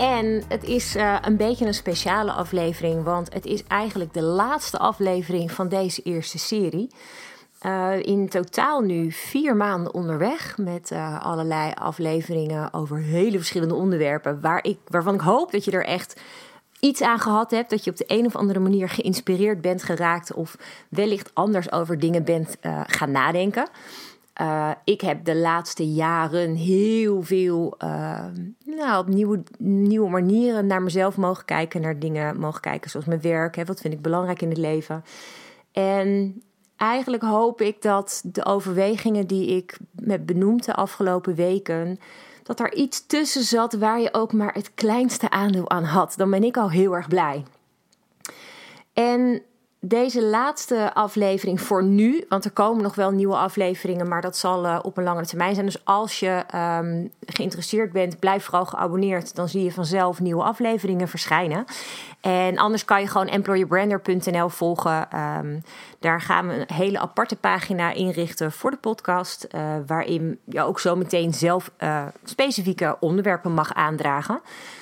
En het is uh, een beetje een speciale aflevering, want het is eigenlijk de laatste aflevering van deze eerste serie. Uh, in totaal nu vier maanden onderweg met uh, allerlei afleveringen over hele verschillende onderwerpen. Waar ik, waarvan ik hoop dat je er echt iets aan gehad hebt. Dat je op de een of andere manier geïnspireerd bent geraakt. Of wellicht anders over dingen bent gaan nadenken. Uh, ik heb de laatste jaren heel veel uh, nou, op nieuwe, nieuwe manieren naar mezelf mogen kijken. Naar dingen mogen kijken zoals mijn werk. Hè, wat vind ik belangrijk in het leven. En eigenlijk hoop ik dat de overwegingen die ik met benoemd de afgelopen weken. Dat er iets tussen zat waar je ook maar het kleinste aandeel aan had. Dan ben ik al heel erg blij. En deze laatste aflevering voor nu, want er komen nog wel nieuwe afleveringen, maar dat zal uh, op een langere termijn zijn. Dus als je um, geïnteresseerd bent, blijf vooral geabonneerd. Dan zie je vanzelf nieuwe afleveringen verschijnen. En anders kan je gewoon employerbrander.nl volgen. Um, daar gaan we een hele aparte pagina inrichten voor de podcast, uh, waarin je ook zo meteen zelf uh, specifieke onderwerpen mag aandragen.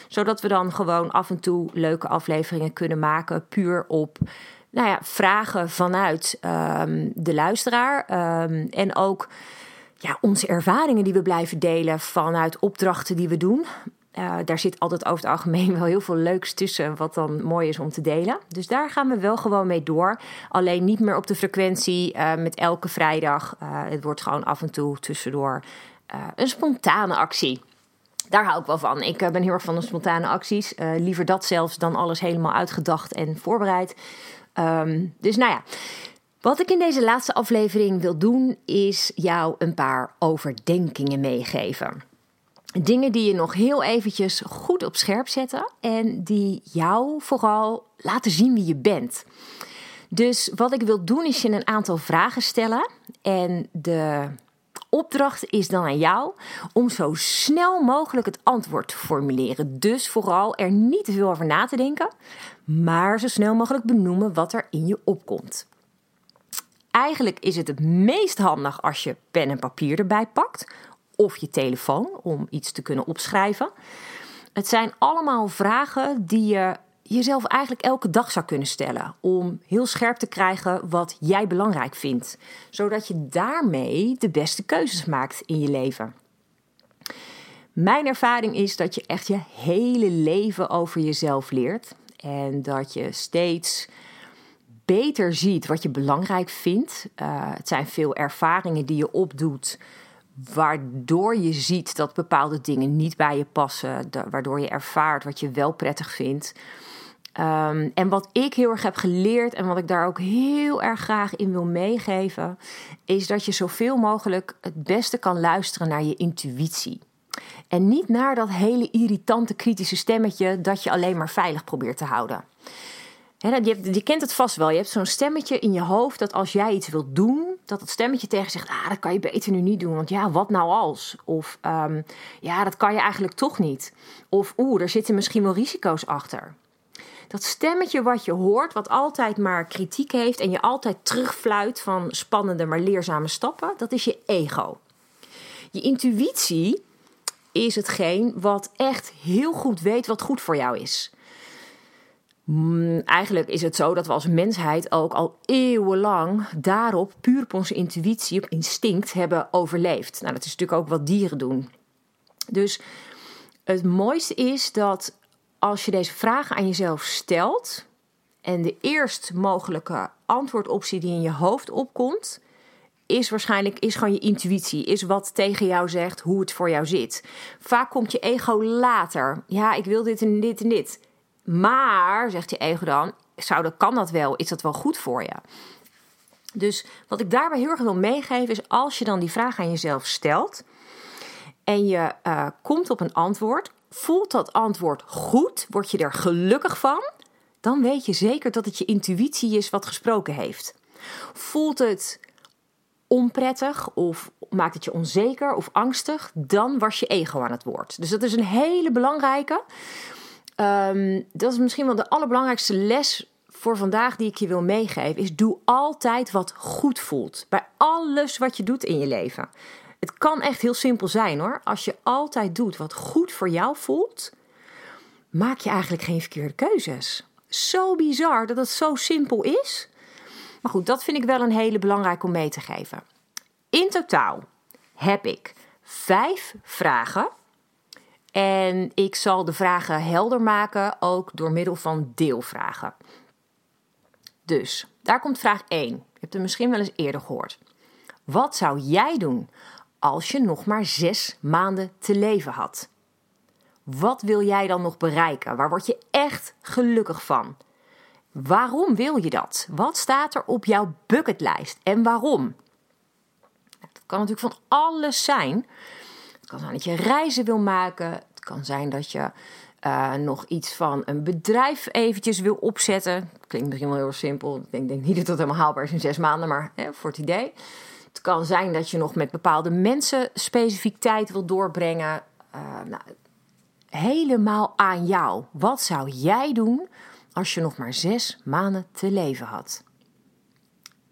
Zodat we dan gewoon af en toe leuke afleveringen kunnen maken, puur op nou ja, vragen vanuit um, de luisteraar. Um, en ook ja, onze ervaringen die we blijven delen vanuit opdrachten die we doen. Uh, daar zit altijd over het algemeen wel heel veel leuks tussen, wat dan mooi is om te delen. Dus daar gaan we wel gewoon mee door. Alleen niet meer op de frequentie uh, met elke vrijdag. Uh, het wordt gewoon af en toe tussendoor een spontane actie. Daar hou ik wel van. Ik ben heel erg van de spontane acties. liever dat zelfs dan alles helemaal uitgedacht en voorbereid. Um, dus nou ja, wat ik in deze laatste aflevering wil doen, is jou een paar overdenkingen meegeven. Dingen die je nog heel eventjes goed op scherp zetten en die jou vooral laten zien wie je bent. Dus wat ik wil doen is je een aantal vragen stellen en de opdracht is dan aan jou om zo snel mogelijk het antwoord te formuleren. Dus vooral er niet te veel over na te denken, maar zo snel mogelijk benoemen wat er in je opkomt. Eigenlijk is het het meest handig als je pen en papier erbij pakt of je telefoon om iets te kunnen opschrijven. Het zijn allemaal vragen die je jezelf eigenlijk elke dag zou kunnen stellen. Om heel scherp te krijgen wat jij belangrijk vindt. Zodat je daarmee de beste keuzes maakt in je leven. Mijn ervaring is dat je echt je hele leven over jezelf leert. En dat je steeds beter ziet wat je belangrijk vindt. Uh, het zijn veel ervaringen die je opdoet waardoor je ziet dat bepaalde dingen niet bij je passen, waardoor je ervaart wat je wel prettig vindt. Um, en wat ik heel erg heb geleerd en wat ik daar ook heel erg graag in wil meegeven, is dat je zoveel mogelijk het beste kan luisteren naar je intuïtie. En niet naar dat hele irritante kritische stemmetje dat je alleen maar veilig probeert te houden. Je, kent het vast wel. Je hebt zo'n stemmetje in je hoofd dat als jij iets wilt doen, dat het stemmetje tegen zegt: Ah, dat kan je beter nu niet doen. Want ja, wat nou als? Of um, ja, dat kan je eigenlijk toch niet. Of oeh, er zitten misschien wel risico's achter. Dat stemmetje wat je hoort, wat altijd maar kritiek heeft en je altijd terugfluit van spannende maar leerzame stappen, dat is je ego. Je intuïtie is hetgeen wat echt heel goed weet wat goed voor jou is. Mm, eigenlijk is het zo dat we als mensheid ook al eeuwenlang daarop, puur op onze intuïtie, op instinct, hebben overleefd. Nou, dat is natuurlijk ook wat dieren doen. Dus het mooiste is dat als je deze vragen aan jezelf stelt en de eerst mogelijke antwoordoptie die in je hoofd opkomt, is waarschijnlijk is gewoon je intuïtie, is wat tegen jou zegt hoe het voor jou zit. Vaak komt je ego later. Ja, ik wil dit en dit en dit. Maar, zegt je ego dan, zou dat, kan dat wel? Is dat wel goed voor je? Dus wat ik daarbij heel erg wil meegeven is als je dan die vraag aan jezelf stelt en je uh, komt op een antwoord, voelt dat antwoord goed? Word je er gelukkig van? dan weet je zeker dat het je intuïtie is wat gesproken heeft. Voelt het onprettig of maakt het je onzeker of angstig, dan was je ego aan het woord. Dus dat is een hele belangrijke. Ehm, dat is misschien wel de allerbelangrijkste les voor vandaag die ik je wil meegeven. Is doe altijd wat goed voelt. Bij alles wat je doet in je leven. Het kan echt heel simpel zijn hoor. Als je altijd doet wat goed voor jou voelt, maak je eigenlijk geen verkeerde keuzes. Zo bizar dat het zo simpel is. Maar goed, dat vind ik wel een hele belangrijke om mee te geven. In totaal heb ik vijf vragen. En ik zal de vragen helder maken, ook door middel van deelvragen. Dus, daar komt vraag 1. Je hebt het misschien wel eens eerder gehoord. Wat zou jij doen als je nog maar zes maanden te leven had? Wat wil jij dan nog bereiken? Waar word je echt gelukkig van? Waarom wil je dat? Wat staat er op jouw bucketlijst en waarom? Dat kan natuurlijk van alles zijn. Het kan zijn dat je reizen wil maken. Het kan zijn dat je uh, nog iets van een bedrijf eventjes wil opzetten. Klinkt misschien wel heel simpel. Ik denk, denk niet dat dat helemaal haalbaar is in zes maanden, maar hè, voor het idee. Het kan zijn dat je nog met bepaalde mensen specifiek tijd wil doorbrengen. Uh, nou, helemaal aan jou. Wat zou jij doen als je nog maar zes maanden te leven had?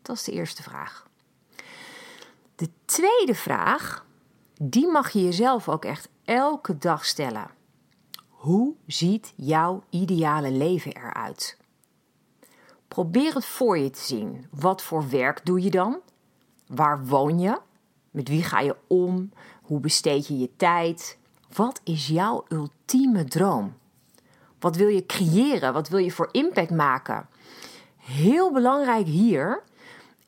Dat is de eerste vraag. De tweede vraag, die mag je jezelf ook echt elke dag stellen. Hoe ziet jouw ideale leven eruit? Probeer het voor je te zien. Wat voor werk doe je dan? Waar woon je? Met wie ga je om? Hoe besteed je je tijd? Wat is jouw ultieme droom? Wat wil je creëren? Wat wil je voor impact maken? Heel belangrijk hier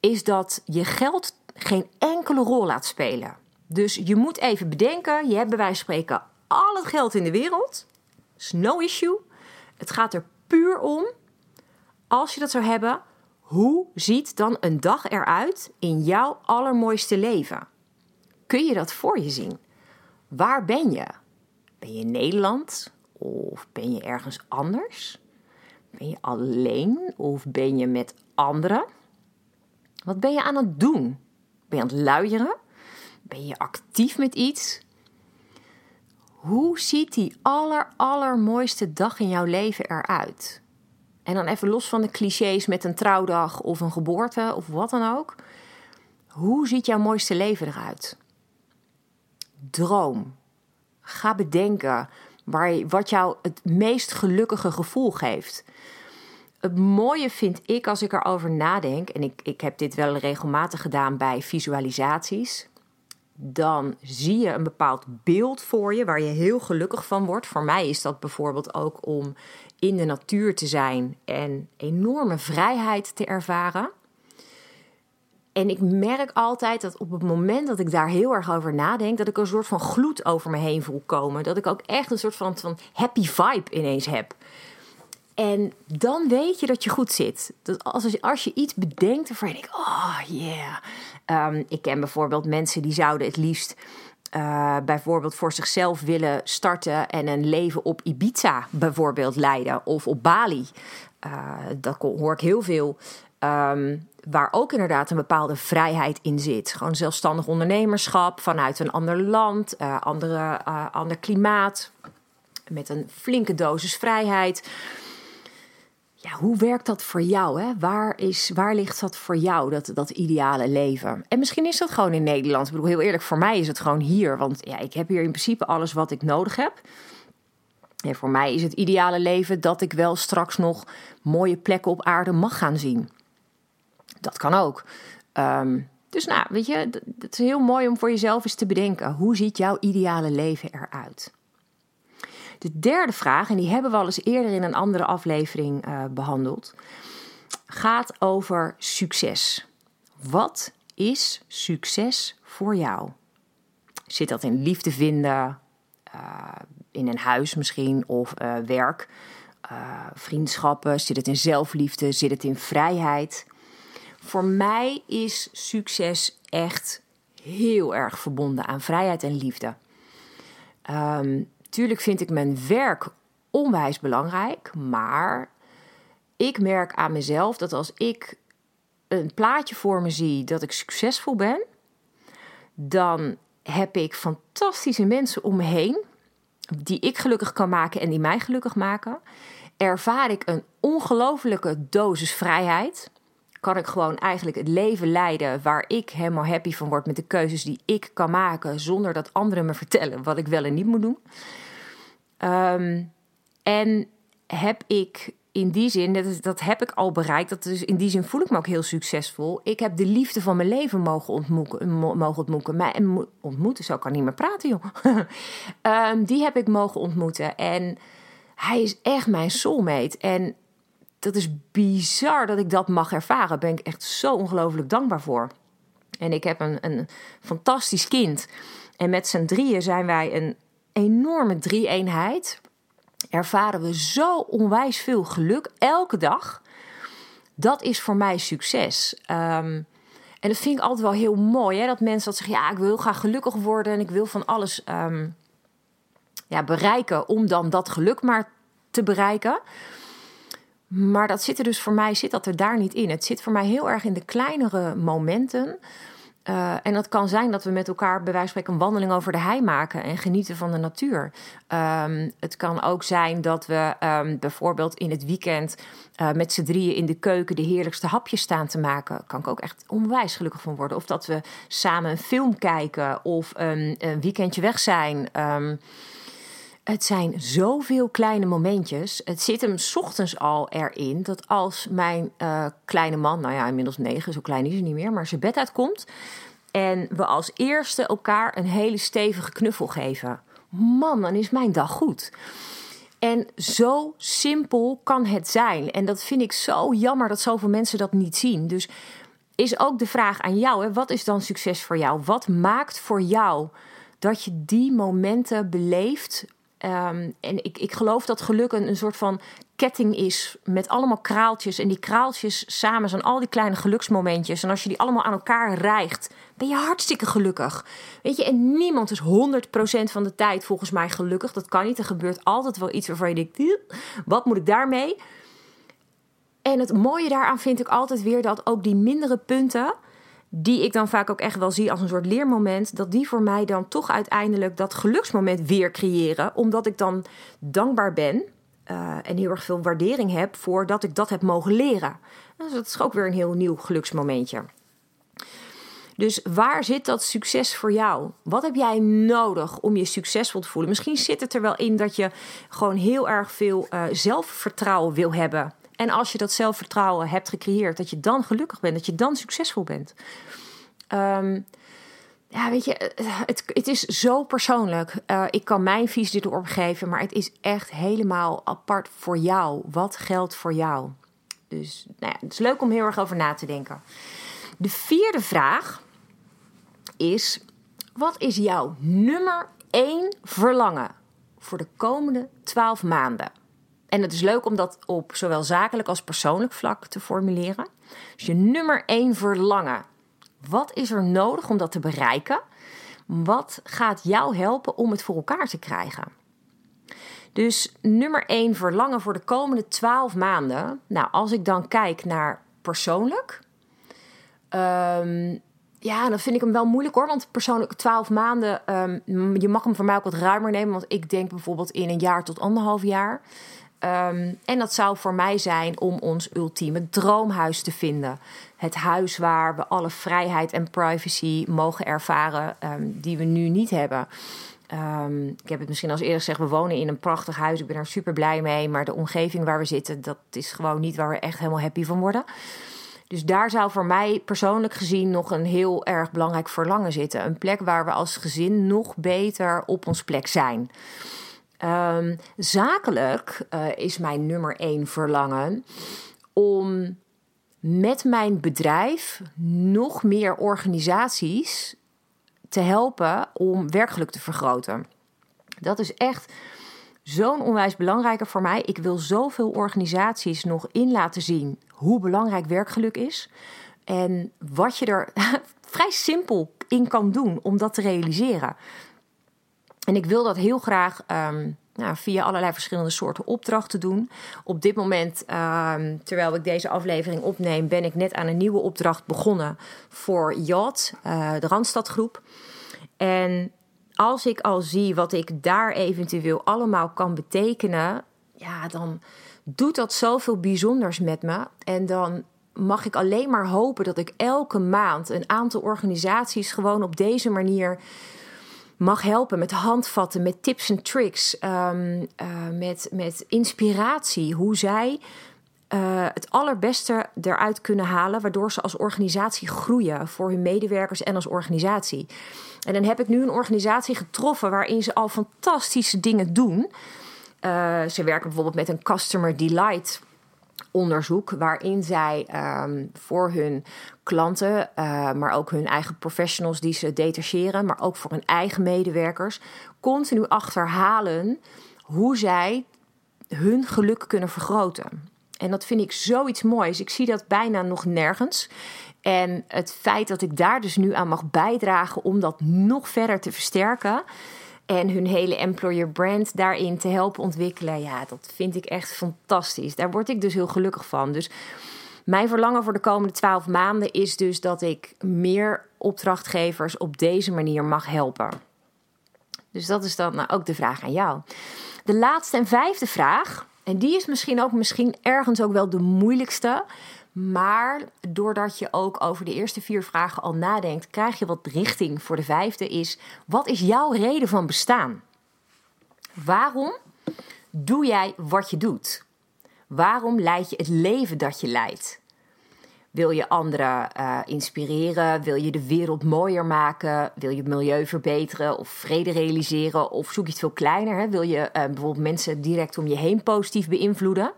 is dat je geld geen enkele rol laat spelen. Dus je moet even bedenken: je hebt bij wijze van spreken al het geld in de wereld is no issue. Het gaat er puur om, als je dat zou hebben, hoe ziet dan een dag eruit in jouw allermooiste leven? Kun je dat voor je zien? Waar ben je? Ben je in Nederland of ben je ergens anders? Ben je alleen of ben je met anderen? Wat ben je aan het doen? Ben je aan het luieren? Ben je actief met iets? Hoe ziet die aller, allermooiste dag in jouw leven eruit? En dan even los van de clichés met een trouwdag of een geboorte of wat dan ook. Hoe ziet jouw mooiste leven eruit? Droom. Ga bedenken waar, wat jou het meest gelukkige gevoel geeft. Het mooie vind ik als ik erover nadenk, en ik, ik heb dit wel regelmatig gedaan bij visualisaties dan zie je een bepaald beeld voor je waar je heel gelukkig van wordt. Voor mij is dat bijvoorbeeld ook om in de natuur te zijn en enorme vrijheid te ervaren. En ik merk altijd dat op het moment dat ik daar heel erg over nadenk, dat ik een soort van gloed over me heen voel komen. Dat ik ook echt een soort van, van happy vibe ineens heb. En dan weet je dat je goed zit. Dat als, als je iets bedenkt waarvan je denkt, oh yeah. Um, ik ken bijvoorbeeld mensen die zouden het liefst uh, bijvoorbeeld voor zichzelf willen starten en een leven op Ibiza bijvoorbeeld leiden of op Bali. Uh, dat hoor ik heel veel. Um, waar ook inderdaad een bepaalde vrijheid in zit. Gewoon zelfstandig ondernemerschap vanuit een ander land, uh, andere, ander klimaat, met een flinke dosis vrijheid ja, hoe werkt dat voor jou? Hè? Waar, is, waar ligt dat voor jou, dat, dat ideale leven? En misschien is dat gewoon in Nederland. Ik bedoel, heel eerlijk, voor mij is het gewoon hier. Want ja, ik heb hier in principe alles wat ik nodig heb. En voor mij is het ideale leven dat ik wel straks nog mooie plekken op aarde mag gaan zien. Dat kan ook. Um, dus nou, weet je, het is heel mooi om voor jezelf eens te bedenken. Hoe ziet jouw ideale leven eruit? De derde vraag, en die hebben we al eens eerder in een andere aflevering uh, behandeld, gaat over succes. Wat is succes voor jou? Zit dat in liefde vinden, uh, in een huis misschien of uh, werk, vriendschappen? Zit het in zelfliefde? Zit het in vrijheid? Voor mij is succes echt heel erg verbonden aan vrijheid en liefde. Um, Tuurlijk vind ik mijn werk onwijs belangrijk, maar ik merk aan mezelf dat als ik een plaatje voor me zie dat ik succesvol ben, dan heb ik fantastische mensen om me heen die ik gelukkig kan maken en die mij gelukkig maken. Ervaar ik een ongelofelijke dosis vrijheid. Kan ik gewoon eigenlijk het leven leiden waar ik helemaal happy van word met de keuzes die ik kan maken, zonder dat anderen me vertellen wat ik wel en niet moet doen. Ehm, en heb ik in die zin, dat, dat heb ik al bereikt. Dat dus in die zin voel ik me ook heel succesvol. Ik heb de liefde van mijn leven mogen ontmoeten. Mogen ontmoeten. Maar, ontmoeten, zo kan niet meer praten, joh. um, die heb ik mogen ontmoeten. En hij is echt mijn soulmate. En dat is bizar dat ik dat mag ervaren. Daar ben ik echt zo ongelooflijk dankbaar voor. En ik heb een, een fantastisch kind. En met z'n drieën zijn wij een enorme drie-eenheid ervaren we zo onwijs veel geluk elke dag. Dat is voor mij succes. Um, en dat vind ik altijd wel heel mooi. Hè? Dat mensen dat zeggen, ja, ik wil graag gelukkig worden en ik wil van alles um, ja, bereiken om dan dat geluk maar te bereiken. Maar dat zit er dus voor mij zit dat er daar niet in. Het zit voor mij heel erg in de kleinere momenten. Uh, en dat kan zijn dat we met elkaar bij wijze van spreken een wandeling over de hei maken en genieten van de natuur. Um, het kan ook zijn dat we um, bijvoorbeeld in het weekend uh, met z'n drieën in de keuken de heerlijkste hapjes staan te maken. Daar kan ik ook echt onwijs gelukkig van worden. Of dat we samen een film kijken of een weekendje weg zijn. Het zijn zoveel kleine momentjes. Het zit hem ochtends al erin dat als mijn uh, kleine man, nou ja, inmiddels negen, zo klein is hij niet meer, maar zijn bed uitkomt. En we als eerste elkaar een hele stevige knuffel geven. Man, dan is mijn dag goed. En zo simpel kan het zijn. En dat vind ik zo jammer dat zoveel mensen dat niet zien. Dus is ook de vraag aan jou: hè, wat is dan succes voor jou? Wat maakt voor jou dat je die momenten beleeft Um, en ik, ik geloof dat geluk een, een soort van ketting is met allemaal kraaltjes. En die kraaltjes samen zijn al die kleine geluksmomentjes. En als je die allemaal aan elkaar rijgt, ben je hartstikke gelukkig. Weet je, en niemand is 100% van de tijd volgens mij gelukkig. Dat kan niet. Er gebeurt altijd wel iets waarvan je denkt: wat moet ik daarmee? En het mooie daaraan vind ik altijd weer dat ook die mindere punten die ik dan vaak ook echt wel zie als een soort leermoment, dat die voor mij dan toch uiteindelijk dat geluksmoment weer creëren, omdat ik dan dankbaar ben uh, en heel erg veel waardering heb voor dat ik dat heb mogen leren. Dus dat is ook weer een heel nieuw geluksmomentje. Dus waar zit dat succes voor jou? Wat heb jij nodig om je succesvol te voelen? Misschien zit het er wel in dat je gewoon heel erg veel uh, zelfvertrouwen wil hebben. En als je dat zelfvertrouwen hebt gecreëerd, dat je dan gelukkig bent, dat je dan succesvol bent. Um, ja, weet je, het, het is zo persoonlijk. Uh, ik kan mijn visie erop geven, maar het is echt helemaal apart voor jou. Wat geldt voor jou? Dus nou ja, het is leuk om heel erg over na te denken. De vierde vraag is: wat is jouw nummer één verlangen voor de komende twaalf maanden? En het is leuk om dat op zowel zakelijk als persoonlijk vlak te formuleren. Dus je nummer één verlangen. Wat is er nodig om dat te bereiken? Wat gaat jou helpen om het voor elkaar te krijgen? Dus nummer één verlangen voor de komende twaalf maanden. Nou, als ik dan kijk naar persoonlijk. Um, ja, dan vind ik hem wel moeilijk hoor. Want persoonlijk 12 maanden, um, je mag hem voor mij ook wat ruimer nemen. Want ik denk bijvoorbeeld in een jaar tot anderhalf jaar. Um, en dat zou voor mij zijn om ons ultieme droomhuis te vinden. Het huis waar we alle vrijheid en privacy mogen ervaren um, die we nu niet hebben. Um, ik heb het misschien als eerder gezegd, we wonen in een prachtig huis. Ik ben er super blij mee. Maar de omgeving waar we zitten, dat is gewoon niet waar we echt helemaal happy van worden. Dus daar zou voor mij persoonlijk gezien nog een heel erg belangrijk verlangen zitten. Een plek waar we als gezin nog beter op ons plek zijn. Um, zakelijk uh, is mijn nummer één verlangen om met mijn bedrijf nog meer organisaties te helpen om werkgeluk te vergroten. Dat is echt zo'n onwijs belangrijke voor mij. Ik wil zoveel organisaties nog in laten zien hoe belangrijk werkgeluk is. En wat je er vrij simpel in kan doen om dat te realiseren. En ik wil dat heel graag um, nou, via allerlei verschillende soorten opdrachten doen. Op dit moment, ehm, terwijl ik deze aflevering opneem, ben ik net aan een nieuwe opdracht begonnen voor Yacht, uh, de Randstadgroep. En als ik al zie wat ik daar eventueel allemaal kan betekenen, ja, dan doet dat zoveel bijzonders met me. En dan mag ik alleen maar hopen dat ik elke maand een aantal organisaties gewoon op deze manier mag helpen met handvatten, met tips en tricks, ehm, eh, met, met inspiratie. Hoe zij uh, het allerbeste eruit kunnen halen, waardoor ze als organisatie groeien voor hun medewerkers en als organisatie. En dan heb ik nu een organisatie getroffen waarin ze al fantastische dingen doen. Uh, ze werken bijvoorbeeld met een Customer Delight onderzoek waarin zij ehm, voor hun klanten, uh, maar ook hun eigen professionals die ze detacheren, maar ook voor hun eigen medewerkers, continu achterhalen hoe zij hun geluk kunnen vergroten. En dat vind ik zoiets moois. Ik zie dat bijna nog nergens. En het feit dat ik daar dus nu aan mag bijdragen om dat nog verder te versterken. En hun hele employer brand daarin te helpen ontwikkelen. Ja, dat vind ik echt fantastisch. Daar word ik dus heel gelukkig van. Dus mijn verlangen voor de komende twaalf maanden is dus dat ik meer opdrachtgevers op deze manier mag helpen. Dus dat is dan nou ook de vraag aan jou. De laatste en vijfde vraag, en die is misschien ook misschien ergens ook wel de moeilijkste. Maar doordat je ook over de eerste vier vragen al nadenkt, krijg je wat richting voor de vijfde is: wat is jouw reden van bestaan? Waarom doe jij wat je doet? Waarom leid je het leven dat je leidt? Wil je anderen uh, inspireren? Wil je de wereld mooier maken? Wil je het milieu verbeteren of vrede realiseren? Of zoek je het veel kleiner? Hè? Wil je uh, bijvoorbeeld mensen direct om je heen positief beïnvloeden?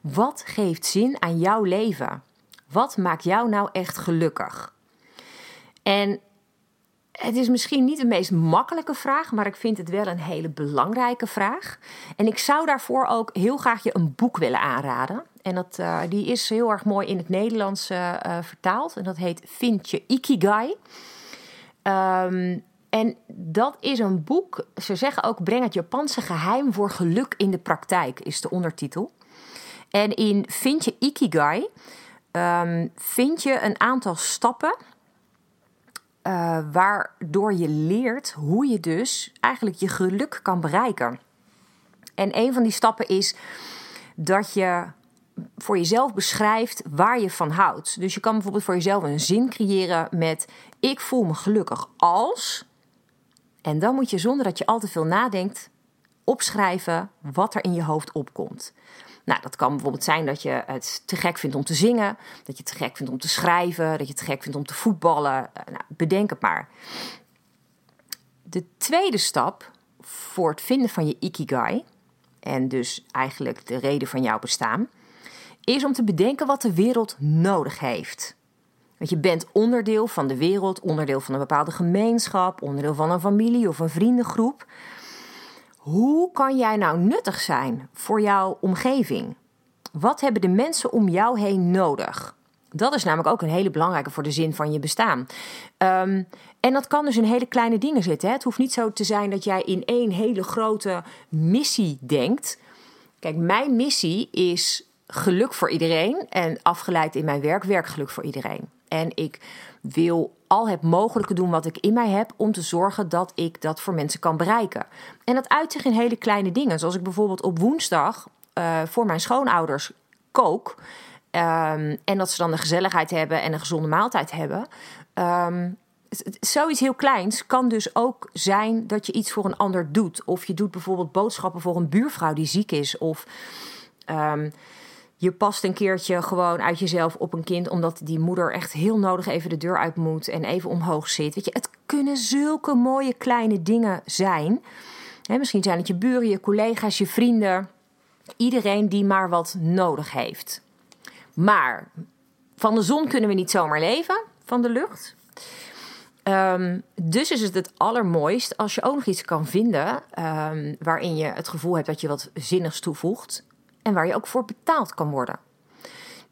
Wat geeft zin aan jouw leven? Wat maakt jou nou echt gelukkig? En het is misschien niet de meest makkelijke vraag, maar ik vind het wel een hele belangrijke vraag. En ik zou daarvoor ook heel graag je een boek willen aanraden. En dat, uh, die is heel erg mooi in het Nederlands uh, vertaald. En dat heet Vind je Ikigai. Um, en dat is een boek, ze zeggen ook breng het Japanse geheim voor geluk in de praktijk, is de ondertitel. En in Vind je Ikigai um, vind je een aantal stappen waardoor je leert hoe je dus eigenlijk je geluk kan bereiken. En een van die stappen is dat je voor jezelf beschrijft waar je van houdt. Dus je kan bijvoorbeeld voor jezelf een zin creëren met: Ik voel me gelukkig als. En dan moet je zonder dat je al te veel nadenkt opschrijven wat er in je hoofd opkomt. Nou, dat kan bijvoorbeeld zijn dat je het te gek vindt om te zingen, dat je het te gek vindt om te schrijven, dat je het te gek vindt om te voetballen. Eh, nou, bedenk het maar. De tweede stap voor het vinden van je ikigai, en dus eigenlijk de reden van jouw bestaan, is om te bedenken wat de wereld nodig heeft. Want je bent onderdeel van de wereld, onderdeel van een bepaalde gemeenschap, onderdeel van een familie of een vriendengroep. Hoe kan jij nou nuttig zijn voor jouw omgeving? Wat hebben de mensen om jou heen nodig? Dat is namelijk ook een hele belangrijke voor de zin van je bestaan. Um, en dat kan dus in hele kleine dingen zitten. Hè? Het hoeft niet zo te zijn dat jij in één hele grote missie denkt. Kijk, mijn missie is geluk voor iedereen en afgeleid in mijn werk werkgeluk voor iedereen. En ik wil al het mogelijke doen wat ik in mij heb om te zorgen dat ik dat voor mensen kan bereiken. En dat uit zich in hele kleine dingen. Zoals ik bijvoorbeeld op woensdag uh, voor mijn schoonouders kook. Um, en dat ze dan de gezelligheid hebben en een gezonde maaltijd hebben. Um, zoiets heel kleins kan dus ook zijn dat je iets voor een ander doet. Of je doet bijvoorbeeld boodschappen voor een buurvrouw die ziek is. Of um, je past een keertje gewoon uit jezelf op een kind, omdat die moeder echt heel nodig even de deur uit moet en even omhoog zit. Weet je, het kunnen zulke mooie kleine dingen zijn. misschien zijn het je buren, je collega's, je vrienden, iedereen die maar wat nodig heeft. Maar van de zon kunnen we niet zomaar leven, van de lucht. Um, dus is het het allermooist als je ook nog iets kan vinden um, waarin je het gevoel hebt dat je wat zinnigs toevoegt en waar je ook voor betaald kan worden.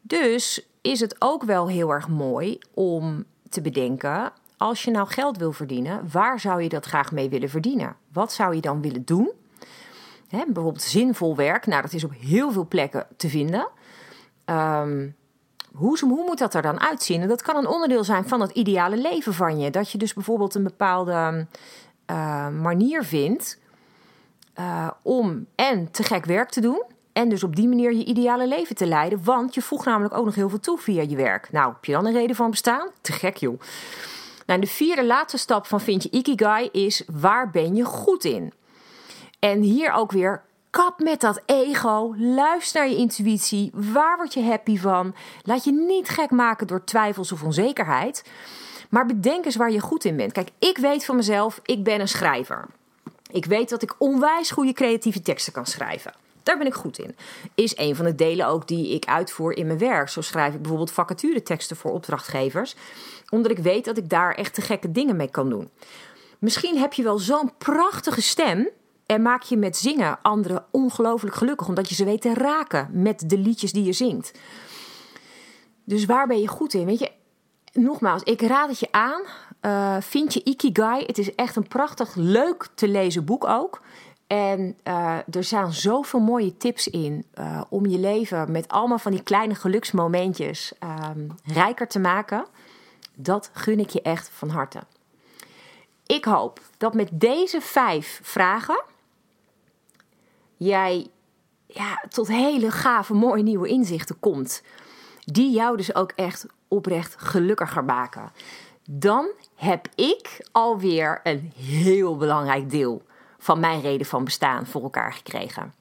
Dus is het ook wel heel erg mooi om te bedenken: als je nou geld wil verdienen, waar zou je dat graag mee willen verdienen? Wat zou je dan willen doen? Bijvoorbeeld zinvol werk. Nou, dat is op heel veel plekken te vinden. Ehm, hoe, hoe moet dat er dan uitzien? En dat kan een onderdeel zijn van het ideale leven van je. Dat je dus bijvoorbeeld een bepaalde uh, manier vindt uh, om en te gek werk te doen. En dus op die manier je ideale leven te leiden. Want je voegt namelijk ook nog heel veel toe via je werk. Nou, heb je dan een reden van bestaan? Te gek joh. Nou, de vierde laatste stap van vind je Ikigai is waar ben je goed in? En hier ook weer kap met dat ego. Luister naar je intuïtie. Waar word je happy van? Laat je niet gek maken door twijfels of onzekerheid. Maar bedenk eens waar je goed in bent. Kijk, ik weet van mezelf, ik ben een schrijver. Ik weet dat ik onwijs goede creatieve teksten kan schrijven. Daar ben ik goed in. Is een van de delen ook die ik uitvoer in mijn werk. Zo schrijf ik bijvoorbeeld vacatureteksten voor opdrachtgevers. Omdat ik weet dat ik daar echt te gekke dingen mee kan doen. Misschien heb je wel zo'n prachtige stem. En maak je met zingen anderen ongelooflijk gelukkig. Omdat je ze weet te raken met de liedjes die je zingt. Dus waar ben je goed in? Weet je, nogmaals, ik raad het je aan. Uh, vind je Ikigai. Het is echt een prachtig, leuk te lezen boek ook. En uh, er zijn zoveel mooie tips in uh, om je leven met allemaal van die kleine geluksmomentjes um, rijker te maken. Dat gun ik je echt van harte. Ik hoop dat met deze vijf vragen jij ja, tot hele gave, mooie nieuwe inzichten komt. Die jou dus ook echt oprecht gelukkiger maken. Dan heb ik alweer een heel belangrijk deel van mijn reden van bestaan voor elkaar gekregen.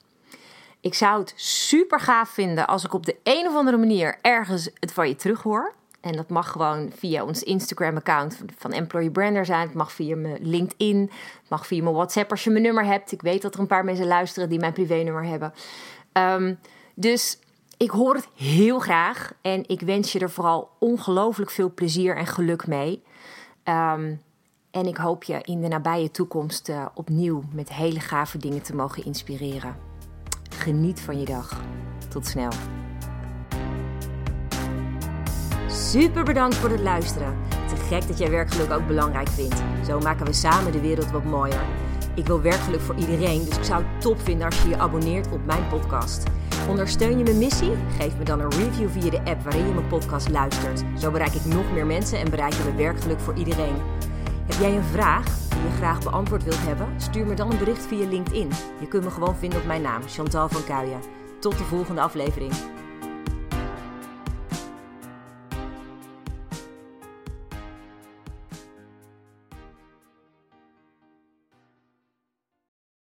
Ik zou het super gaaf vinden als ik op de een of andere manier ergens het van je terug hoor. En dat mag gewoon via ons Instagram-account van Employee Brander zijn. Het mag via mijn LinkedIn. Het mag via mijn WhatsApp als je mijn nummer hebt. Ik weet dat er een paar mensen luisteren die mijn privé-nummer hebben. Um, dus ik hoor het heel graag. En ik wens je er vooral ongelooflijk veel plezier en geluk mee. Um, en ik hoop je in de nabije toekomst uh, opnieuw met hele gave dingen te mogen inspireren. Geniet van je dag. Tot snel. Super bedankt voor het luisteren. Te gek dat jij werkgeluk ook belangrijk vindt. Zo maken we samen de wereld wat mooier. Ik wil werkgeluk voor iedereen, dus ik zou het top vinden als je je abonneert op mijn podcast. Ondersteun je mijn missie? Geef me dan een review via de app waarin je mijn podcast luistert. Zo bereik ik nog meer mensen en bereiken we werkgeluk voor iedereen. Heb jij een vraag die je graag beantwoord wilt hebben? Stuur me dan een bericht via LinkedIn. Je kunt me gewoon vinden op mijn naam, Chantal van Kuijen. Tot de volgende aflevering.